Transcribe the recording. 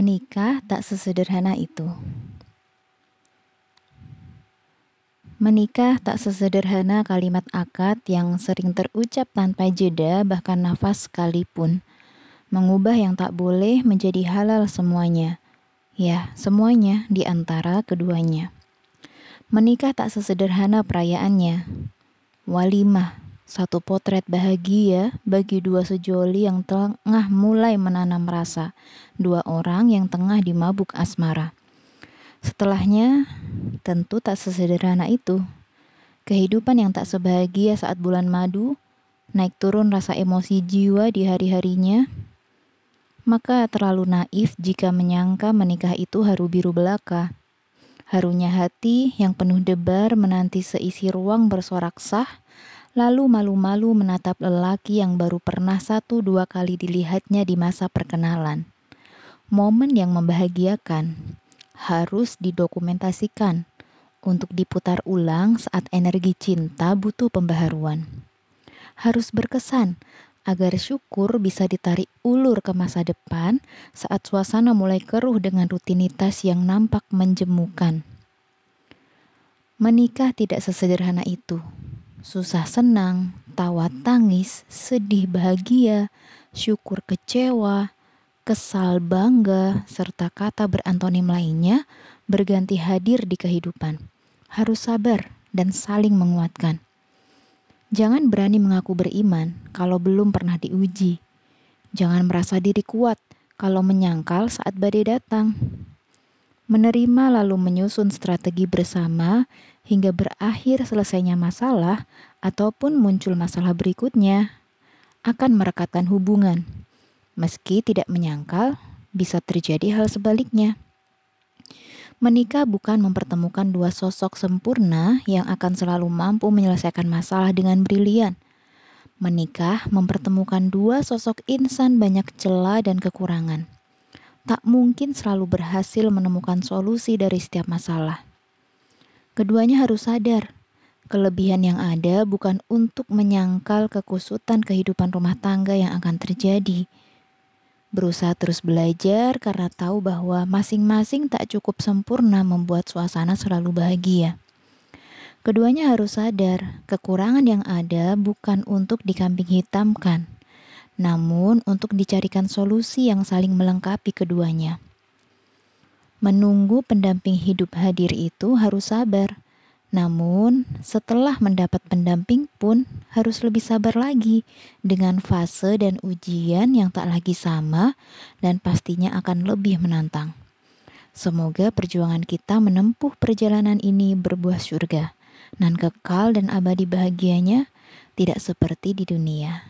Menikah tak sesederhana itu. Menikah tak sesederhana kalimat akad yang sering terucap tanpa jeda, bahkan nafas sekalipun. Mengubah yang tak boleh menjadi halal semuanya. Ya, semuanya di antara keduanya. Menikah tak sesederhana perayaannya. Walimah, satu potret bahagia bagi dua sejoli yang tengah mulai menanam rasa, dua orang yang tengah dimabuk asmara. Setelahnya, tentu tak sesederhana itu. Kehidupan yang tak sebahagia saat bulan madu, naik turun rasa emosi jiwa di hari-harinya, maka terlalu naif jika menyangka menikah itu haru biru belaka. Harunya hati yang penuh debar menanti seisi ruang bersorak sah, lalu malu-malu menatap lelaki yang baru pernah satu dua kali dilihatnya di masa perkenalan. Momen yang membahagiakan harus didokumentasikan untuk diputar ulang saat energi cinta butuh pembaharuan. Harus berkesan agar syukur bisa ditarik ulur ke masa depan saat suasana mulai keruh dengan rutinitas yang nampak menjemukan. Menikah tidak sesederhana itu susah senang, tawa tangis, sedih bahagia, syukur kecewa, kesal bangga, serta kata berantonim lainnya berganti hadir di kehidupan. Harus sabar dan saling menguatkan. Jangan berani mengaku beriman kalau belum pernah diuji. Jangan merasa diri kuat kalau menyangkal saat badai datang menerima lalu menyusun strategi bersama hingga berakhir selesainya masalah ataupun muncul masalah berikutnya akan merekatkan hubungan. Meski tidak menyangkal, bisa terjadi hal sebaliknya. Menikah bukan mempertemukan dua sosok sempurna yang akan selalu mampu menyelesaikan masalah dengan brilian. Menikah mempertemukan dua sosok insan banyak celah dan kekurangan tak mungkin selalu berhasil menemukan solusi dari setiap masalah. Keduanya harus sadar, kelebihan yang ada bukan untuk menyangkal kekusutan kehidupan rumah tangga yang akan terjadi. Berusaha terus belajar karena tahu bahwa masing-masing tak cukup sempurna membuat suasana selalu bahagia. Keduanya harus sadar, kekurangan yang ada bukan untuk dikambing hitamkan, namun untuk dicarikan solusi yang saling melengkapi keduanya. Menunggu pendamping hidup hadir itu harus sabar. Namun, setelah mendapat pendamping pun harus lebih sabar lagi dengan fase dan ujian yang tak lagi sama dan pastinya akan lebih menantang. Semoga perjuangan kita menempuh perjalanan ini berbuah surga, nan kekal dan abadi bahagianya tidak seperti di dunia.